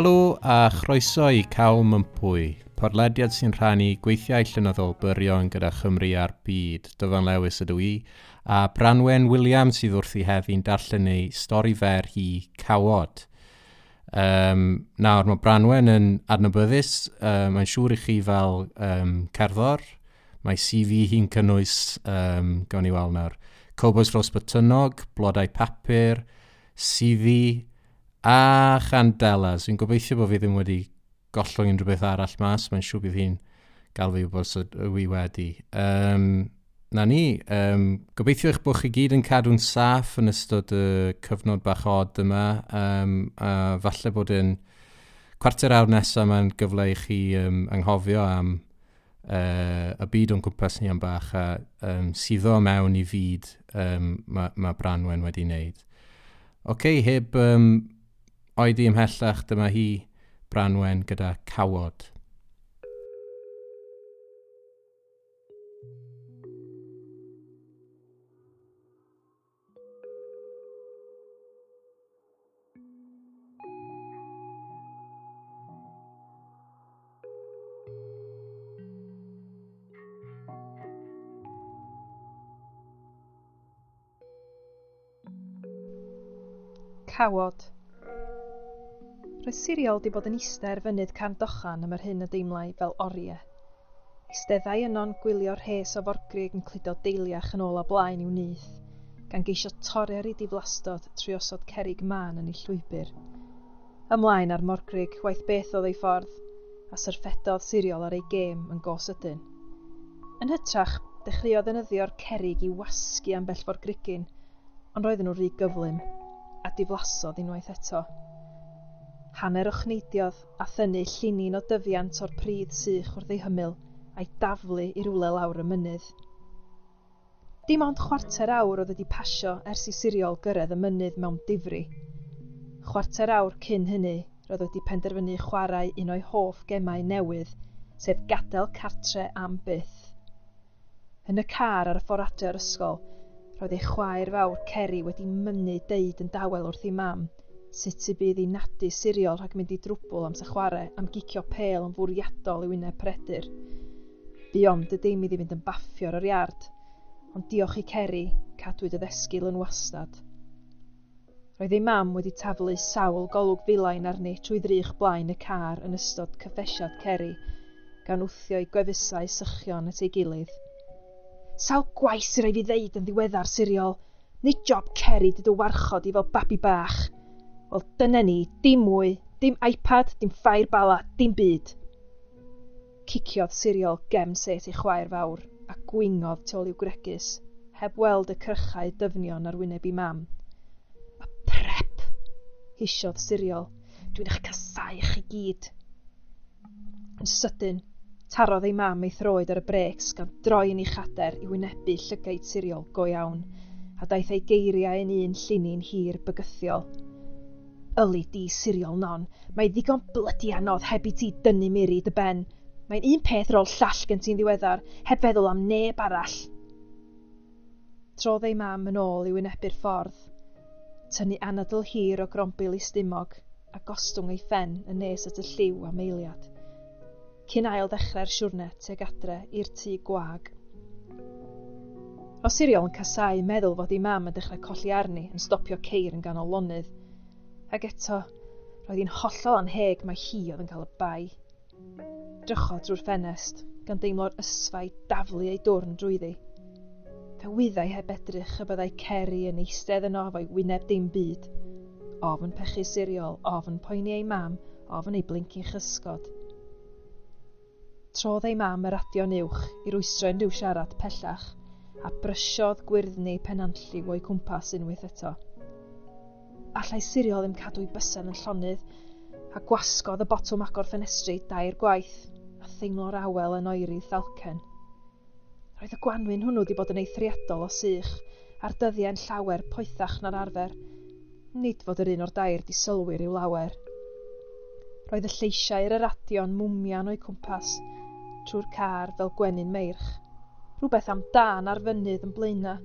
Helo a chroeso i Cawl Mympwy, podlediad sy'n rhannu gweithiau llynyddol byrion gyda Chymru a'r byd, dyfan lewis ydw i, a Branwen Williams sydd wrth i heddi'n darllen ei stori fer hi Cawod. Um, nawr, mae Branwen yn adnabyddus, um, mae'n siŵr i chi fel um, cerddor, mae CV hi'n cynnwys, um, gawn ni weld nawr, cobos rosbytynog, blodau papur, CV, a Chandela. So, gobeithio bod fi ddim wedi gollwng unrhyw beth arall mas. Mae'n siŵr bydd hi'n gael fi wybod sydd wy wedi. Um, na ni, um, gobeithio eich bod chi gyd yn cadw'n saff yn ystod y cyfnod bach od yma. Um, a falle bod yn cwarter awr nesaf mae'n gyfle i chi um, anghofio am uh, y byd o'n cwmpas ni am bach a um, syddo mewn i fyd um, mae ma Branwen wedi wneud. Oce, okay, heb um, oedi ymhellach dyma hi Branwen gyda cawod. Cawod. Roedd Siriol 'di bod yn iste ar fynydd Carndochan am yr hyn a deimlai fel oriau. Eisteddai yno'n gwylio rhes o forgrig yn cludo deiliach yn ôl a blaen i'w nyth, gan geisio torri'r i diflastod trwy osod cerig man yn ei llwybr. Ymlaen ar morgrig, waith beth oedd ei ffordd, a syrffedodd siriol ar ei gêm yn gos ydyn. Yn hytrach, dechreuodd ynyddio'r cerig i wasgu am bell grigyn, ond roedden nhw rhy gyflym, a diflasodd unwaith eto hanner o chneidiodd a thynnu llinyn o dyfiant o'r pridd sych wrth ei hymyl a'i daflu i rwle lawr y mynydd. Dim ond chwarter awr oedd wedi pasio ers i siriol gyrraedd y mynydd mewn difri. Chwarter awr cyn hynny roedd wedi penderfynu chwarae un o'i hoff gemau newydd, sef gadael cartre am byth. Yn y car ar y ffordd adre o'r ysgol, roedd ei chwaer fawr Ceri wedi mynnu deud yn dawel wrth ei mam – sut y bydd i nadu siriol rhag mynd i drwbl am sa chwarae am gicio pêl yn fwriadol i wyneb predur. Beyond dy dim iddi fynd yn baffio ar yr iard, ond diolch i Ceri, cadwyd y ddesgyl yn wastad. Roedd ei mam wedi taflu sawl golwg filain arni trwy ddrych blaen y car yn ystod cyffesiad Ceri, gan wthio i gwefusau sychion at ei gilydd. Sawl gwaith sy'n rhaid i ddeud yn ddiweddar siriol, nid job Ceri dyd warchod i fel babi bach. Wel, dyna ni, dim mwy, dim iPad, dim ffair bala, dim byd. Ciciodd siriol gem set ei chwaer fawr a gwingodd tu ôl i'w gregus, heb weld y crychau dyfnion ar wyneb i mam. A prep! Hisiodd siriol. Dwi'n eich casau chi gyd. Yn sydyn, tarodd ei mam ei throed ar y brecs gan droi yn ei chader i wynebu llygaid siriol go iawn a daeth ei geiriau yn un llinyn hir bygythiol. Yli di, siriol non, mae ddigon blydi anodd heb i ti dynnu miri dy ben. Mae'n un peth rôl llall gen ti'n ddiweddar, heb feddwl am neb arall. Trodd ei mam yn ôl i wynebu'r ffordd, tynnu anadl hir o grombil i stumog a gostwng ei ffen yn nes at y lliw am eiliad, cyn ail ddechrau'r siwrne teg adre i'r tŷ gwag. O Siriol yn casau meddwl fod ei mam yn dechrau colli arni yn stopio ceir yn ganol lonydd, Ac eto, roedd hi'n hollol anheg mae hi oedd yn cael y bai. Drychodd drwy'r ffenest, gan deimlo'r ysfau daflu ei dwrn drwyddi. Fe wyddai heb edrych y byddai Ceri yn eistedd yno fo'i wyneb dim byd. Ofn pechu siriol, ofn poeni ei mam, ofn ei blincin chysgod. Trodd ei mam y radio'n uwch i rwystro rhyw siarad pellach, a brysiodd gwyrddni penanlliw o'i cwmpas unwaith eto allai siriol ddim cadw i bysen yn llonydd, a gwasgodd y botwm agor ffenestri dair gwaith, a theimlo'r awel yn oeri ddalcen. Roedd y gwanwyn hwnnw wedi bod yn eithriadol o sych, a'r dyddiau'n llawer poethach na'r arfer, nid fod yr un o'r dair di sylwyr i'w lawer. Roedd y lleisiau i'r radio'n mwmian o'i cwmpas, trwy'r car fel gwenyn meirch. Rhywbeth am dan ar fynydd yn blaena,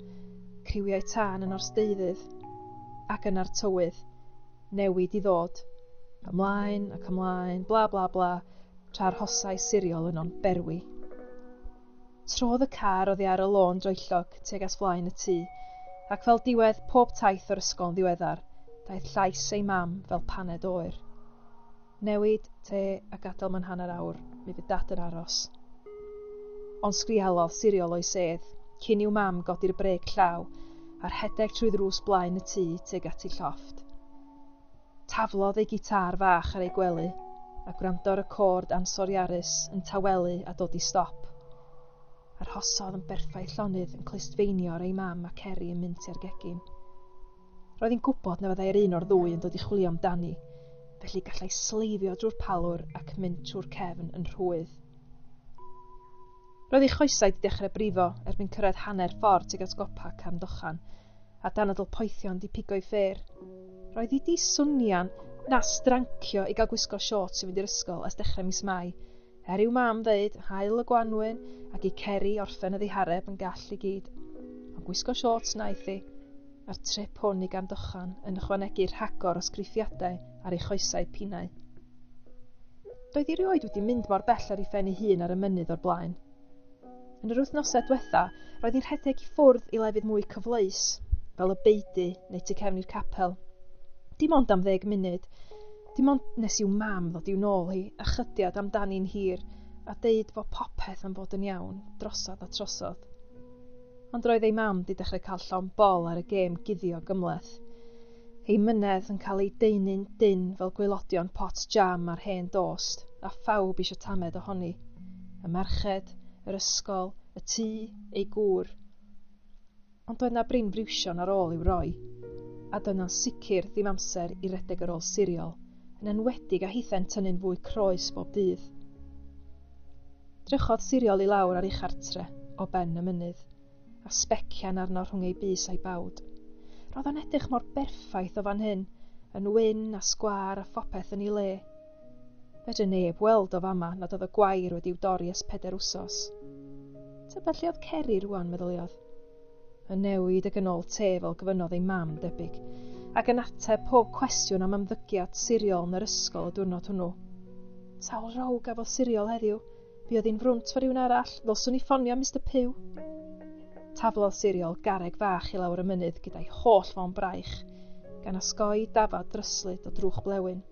criwiau tân yn o'r steidydd, ac yna'r tywydd newid i ddod. Ymlaen ac ymlaen, bla bla bla, tra'r hosau siriol yno'n berwi. Trodd y car oddi ar y lôn droellog tuag at flaen y tŷ, ac fel diwedd pob taith o'r ysgol ddiweddar, daeth llais ei mam fel paned oer. Newid, te a gadael mewn hanner awr, mi fydd dad yn aros. Ond sgrialodd siriol o'i sedd, cyn i'w mam godi'r breg llaw a rhedeg trwy ddrws blaen y tŷ tuag at ei llofft. Taflodd ei gitar fach ar ei gwely a gwrando'r y cord ansoriarus yn tawelu a dod i stop. Arhosodd yn berffau llonydd yn clustfeinio ar ei mam a Ceri yn mynd i'r gegin. Roedd hi'n gwybod na fyddai'r un o'r ddwy yn dod i chwilio amdani, felly gallai sleifio drwy'r palwr ac mynd trwy'r cefn yn rhwydd. Roedd ei choesau wedi dechrau brifo erbyn cyrraedd hanner ffordd tuag at gopa Cam-dochan, a danadl poethion 'di pigo'i ffêr. Roedd hi di swnian na strancio i gael gwisgo siot i fynd i'r ysgol as dechrau mis Mai, er i'w mam ddeud hael y Gwanwyn ac i Ceri orffen y ddihareb yn gall i gyd. Ond gwisgo siot naeth hi, a'r trip hwn i Gamdochan yn ychwanegu rhagor o sgriffiadau ar ei choesau pinau. Doedd hi rioed wedi mynd mor bell ar ei phen ei hun ar y mynydd o'r blaen. Yn yr wythnosau diwetha, roedd hi'n rhedeg i ffwrdd i lefydd mwy cyfleus, fel y beudu neu tu cefn i'r capel. Dim ond am ddeg munud, dim ond nes i'w mam ddod i'w nôl hi a chydiad amdani'n hir a deud fod popeth yn fod yn iawn drosodd a trosodd. Ond roedd ei mam di dechrau cael llon bol ar y gêm guddio gymleth. Ei mynedd yn cael ei deunu'n dyn fel gwelodion pot jam ar hen dost a phawb eisiau tamed ohoni. Y merched, yr ysgol, y tŷ, ei gŵr. Ond doedd na brin Briwsion ar ôl i'w roi, a doedd na'n sicr ddim amser i redeg ar ôl siriol, yn enwedig a hithen tynnu'n fwy croes bob dydd. Drychodd siriol i lawr ar ei chartre o ben y mynydd, a sbecian arno rhwng ei bus a'i bawd. Roedd o'n edrych mor berffaith o fan hyn, yn wyn a sgwar a phopeth yn ei le, Fedre neb weld o fama nad oedd y gwair wedi'w dorri ys peder wsos. Ta lle oedd Ceri rwan, meddyliodd. Y newid ag yn ôl tef fel gyfynodd ei mam debyg, ac yn ateb pob cwestiwn am ymddygiad siriol yn yr ysgol y diwrnod hwnnw. Tal row gafodd siriol heddiw, buodd hi'n frwnt fo rhywun arall, ddylswn i ffonio Mr Pew. Taflodd siriol gareg fach i lawr y mynydd gyda'i holl fo'n braich, gan osgoi dafad dryslyd o drwch blewyn.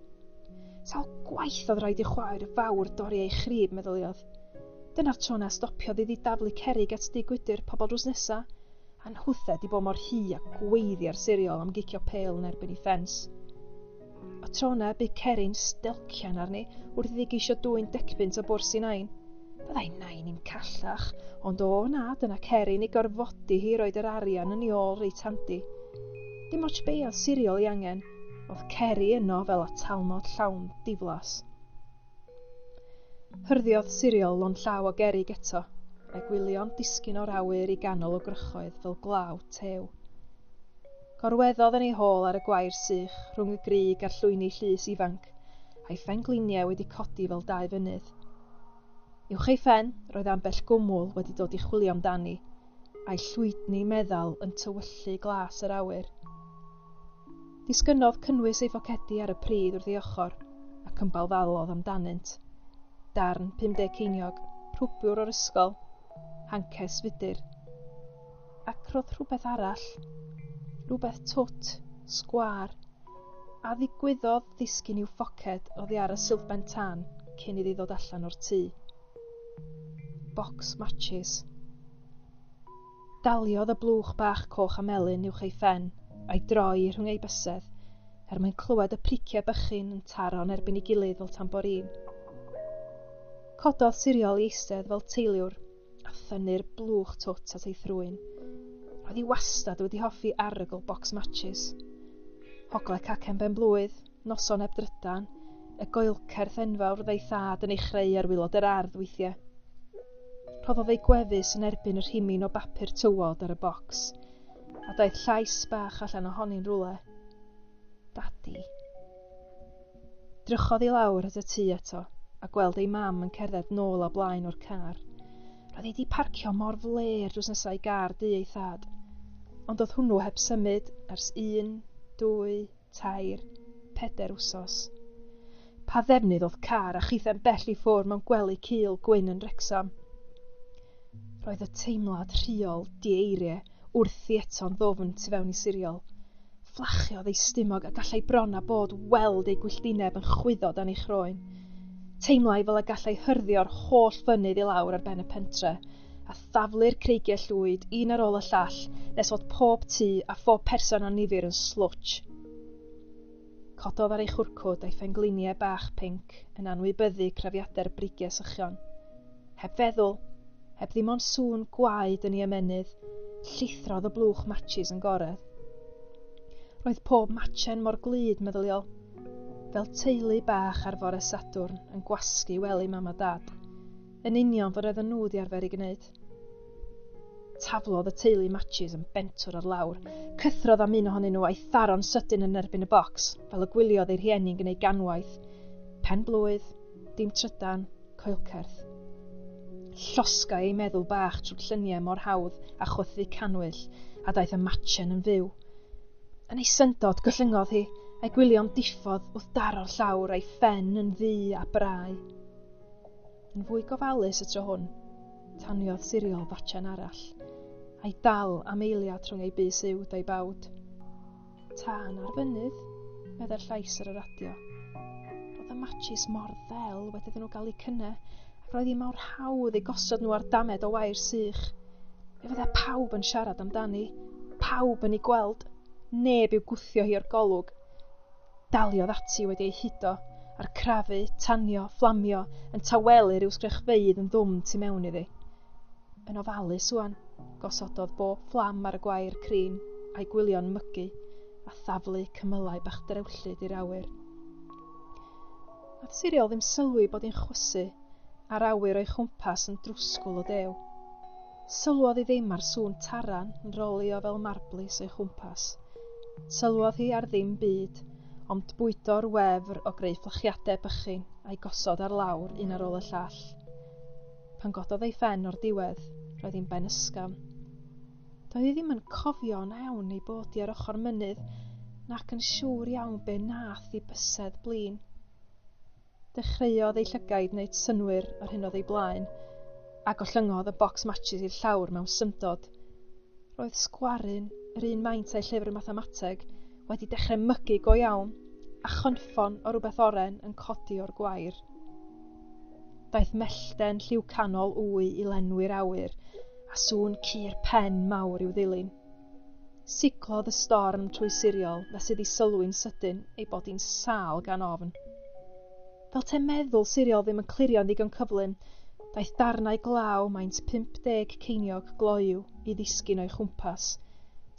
Tal gwaith oedd rhaid i chwaer fawr dorri ei chrib, meddyliodd. Dyna'r tro na stopiodd iddi daflu cerig at di gwydr pobl drws nesa, anhwthau i bod mor hi a gweiddi ar siriol am gicio pêl yn erbyn ei ffens. O tro na bu cerin stelcian arni wrth iddi geisio dwy'n decbynt o bwrs i nain. Byddai nain i'n callach, ond o na dyna cerin i gorfodi hi roed yr arian yn ei ôl reit handi. Dim ots be oedd siriol i angen, Oedd Ceri yno fel talnod llawn diflas. Hyrdiodd siriol o'n llaw o gerig eto, a gwylio'n disgyn o'r awyr i ganol o grychoedd fel glaw tew. Gorweddodd yn ei hôl ar y gwair sych rhwng y grig a'r llwyni llys ifanc, a'i phengliniau wedi codi fel dau fynydd. Uwch ei ffen, roedd ambell gwmwl wedi dod i chwilio amdani, a'i llwydni meddal yn tywyllu glas yr awyr. Disgynnodd cynnwys ei focedi ar y pryd wrth ei ochr, ac yn balfalodd amdanynt. Darn 50 ceiniog, rhwbiwr o'r ysgol, hances fudur. Ac roedd rhywbeth arall, rhywbeth twt, sgwar, a ddigwyddodd ddisgyn i'w ffoced oddi ar y silfben tân cyn iddi ddod allan o'r tŷ. Box matches. Daliodd y blwch bach coch a melyn uwch ei ffen, a'i droi rhwng ei bysedd er mwyn clywed y priciau bychyn yn taro'n erbyn ei gilydd fel tamborin. Cododd siriol i eistedd fel teiliwr a thynnu'r blwch twt at ei thrwyn. Roedd hi wastad wedi hoffi arogl bocs matches. Hogle cacen ben blwydd, noson eb drydan, y goelcerth enfawr ddei thad yn ei chreu ar wylod yr ardd weithiau. Rhoddodd ei gwefus yn erbyn yr himin o bapur tywod ar y bocs – a daeth llais bach allan ohoni'n rwle. Dadi. Drychodd i lawr at y tŷ eto a gweld ei mam yn cerdded nôl a blaen o'r car. Roedd ei di parcio mor fler drws nesau gar di ei thad, ond oedd hwnnw heb symud ers un, dwy, tair, peder wsos. Pa ddefnydd oedd car a chithau'n bell i ffwr mewn gwely cil gwyn yn Wrecsam. Roedd y teimlad rhiol dieiriau wrth i eto'n ddofn tu fewn i siriol. Fflachiodd ei stumog a gallai bron a bod weld ei gwylltineb yn chwyddo dan ei chroen. Teimlai fel y gallai hyrddio'r holl fynydd i lawr ar ben y pentre, a thaflu'r creigiau llwyd un ar ôl y llall nes fod pob tŷ a phob person o nifir yn slwtch. Cododd ar ei chwrcwd a'i phengliniau bach pinc yn anwybyddu crafiadau'r brigiau sychion. Heb feddwl, heb ddim ond sŵn gwaed yn ei ymennydd, llithrodd y blwch matches yn goredd. Roedd pob matchen mor glud, meddyliol, fel teulu bach ar fore Sadwrn yn gwasgu wely mam a dad, yn union fod oedden nhw di arfer i gwneud. Taflodd y teulu matches yn bentwr ar lawr, cythrodd am un ohonyn nhw a'i tharo'n sydyn yn erbyn y bocs, fel y gwyliodd ei rhieni'n gwneud ganwaith, pen blwydd, dim trydan, coelcerth llosga ei meddwl bach trwy lluniau mor hawdd a chwythu canwyll a daeth y matchen yn fyw. Yn ei syndod gyllyngodd hi a'i gwylio'n diffodd wrth daro'r llawr a'i ffen yn ddu a brau. Yn fwy gofalus y tro hwn, taniodd siriol fatchen arall, a'i dal am eiliad rhwng ei bus uwd a'i bawd. Tân ar fynydd, meddai'r llais ar y radio. Roedd y matchis mor ddel wedi nhw gael eu cynnau roedd hi mor hawdd ei gosod nhw ar damed o wair sych. Fe fydda pawb yn siarad amdani, pawb yn ei gweld, neb i'w gwthio hi o'r golwg. Daliodd ati wedi ei hudo, a'r crafu, tanio, fflamio, yn tawelu rhyw sgrychfeidd yn ddwm tu mewn iddi. Yn ofalus wan, gosododd bob fflam ar y gwair crin a'i gwylio'n mygu a thaflu cymylau bach drewllyd i'r awyr. Nath Siriol ddim sylwi bod hi'n chwysu a'r awyr o'i chwmpas yn drwsgwl o dew. Sylwodd hi ddim ar sŵn taran yn rolio fel marblis o'i chwmpas. Sylwodd hi ar ddim byd, ond bwydo'r wefr o greu fflachiadau bychyn a'i gosod ar lawr un ar ôl y llall. Pan gododd ei ffen o'r diwedd, roedd hi'n ben ysgam. Doedd hi ddim yn cofio'n awn ei bod i ar ochr mynydd, nac yn siŵr iawn be nath i bysedd blin dechreuodd ei llygaid wneud synwyr ar hyn oedd ei blaen, a gollyngodd y bocs matches i'r llawr mewn syndod. Roedd sgwarin yr un maint a'i llyfr mathemateg wedi dechrau mygu go iawn a chynffon o rhywbeth oren yn codi o'r gwair. Daeth mellten lliw canol wy i lenwi'r awyr a sŵn cur pen mawr i'w ddilyn. Siglodd y storm trwy siriol nes iddi sylwi'n sydyn ei bod hi'n sal gan ofn. Fel te meddwl siriol ddim yn clirio'n ddigon cyflym, daeth darnau glaw maent pump deg ceiniog gloiw i ddisgyn o'i chwmpas,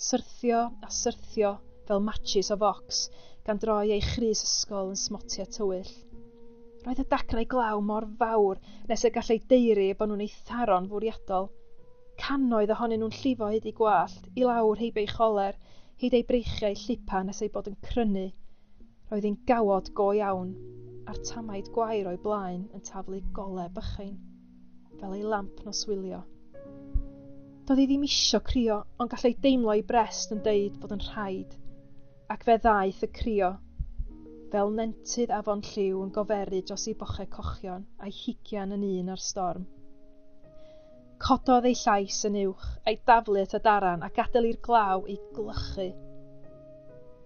syrthio a syrthio fel matches o focs gan droi ei chrys ysgol yn smotia tywyll. Roedd y dacrau glaw mor fawr nes y gallai deiri bod nhw'n ei tharo'n fwriadol. Canoedd ohonyn nhw'n llifo hyd i gwallt, i lawr heib ei choler, hyd ei breichiau llipa nes ei bod yn crynu. Roedd hi'n gawod go iawn a'r tamaid gwair o'i blaen yn taflu gole bychain, fel ei lamp noswylio. Doedd hi ddim isio crio, ond gallai deimlo ei brest yn deud fod yn rhaid, ac fe ddaeth y crio, fel nentydd afon lliw yn goferu dros ei bochau cochion a'i higian yn un ar storm. Cododd ei llais yn uwch a'i daflu at y daran a gadael i'r glaw ei glychu.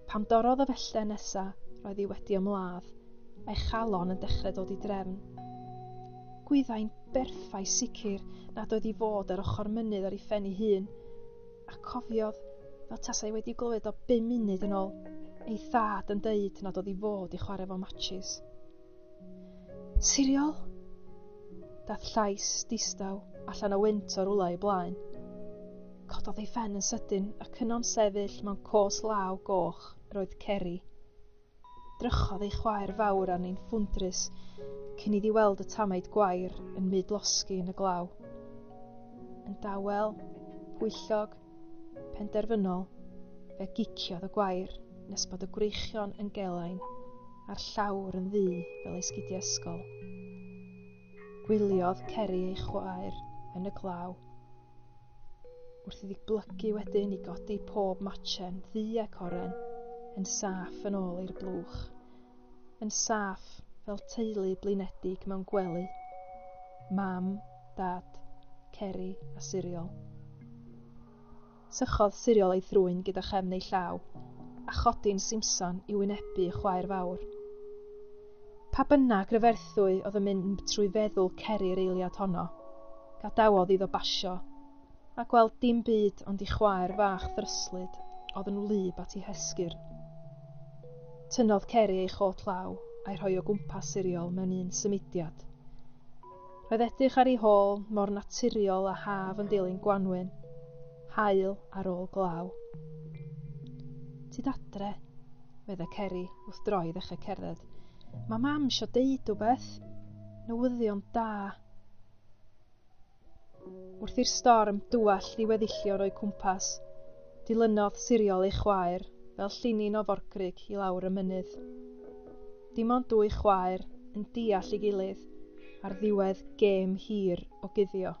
Pam dorodd y felle nesaf, roedd hi wedi ymladd mae chalon yn dechrau dod i drefn. Gwyddai'n berffau sicr nad oedd i fod ar ochr mynydd ar ei phen ei hun, a cofiodd fel tasau wedi glywed o 5 munud yn ôl, ei thad yn deud nad oedd i fod i chwarae fo matches. Siriol? Dath llais distaw allan o wynt o rwla i blaen. Cododd ei ffen yn sydyn ac yno'n sefyll mewn cos law goch roedd oedd Ceri drychodd ei chwaer fawr arni'n ffwndrus cyn iddi weld y tamaid gwair yn mydlosgi yn y glaw. Yn dawel, pwyllog, penderfynol, fe giciodd y gwair nes bod y gwreichion yn gelain a'r llawr yn ddu fel ei sgidi ysgol. Gwyliodd Ceri ei chwaer yn y glaw. Wrth iddi blygu wedyn i godi pob matchen ddu ac oren, yn saff yn ôl i'r blwch, yn saff fel teulu blinedig mewn gwely, mam, dad, ceri a siriol. Sychodd siriol ei thrwyn gyda chefn ei llaw, a chodi'n Simpson i wynebu chwaer fawr. Pa bynnag ryferthwy oedd yn mynd trwy feddwl ceri'r eiliad honno, gadawodd iddo basio, a gweld dim byd ond i chwaer fach ddryslyd oedd yn wlyb at ei hesgyr. Tynnodd Ceri ei chot law a'i rhoi o gwmpas siriol mewn un symudiad. Roedd edrych ar ei hôl mor naturiol a haf yn dilyn Gwanwyn, hael ar ôl glaw. Tid adre, meddai Ceri wrth droi ddechrau cerdded. Mae mam sio deud wbeth, newyddion da. Wrth i'r storm dwall ddiweddillio o'i cwmpas, dilynodd siriol ei chwaer fel llinyn o forgrug i lawr y mynydd. Dim ond dwy chwaer yn deall ei gilydd ar ddiwedd gêm hir o guddio.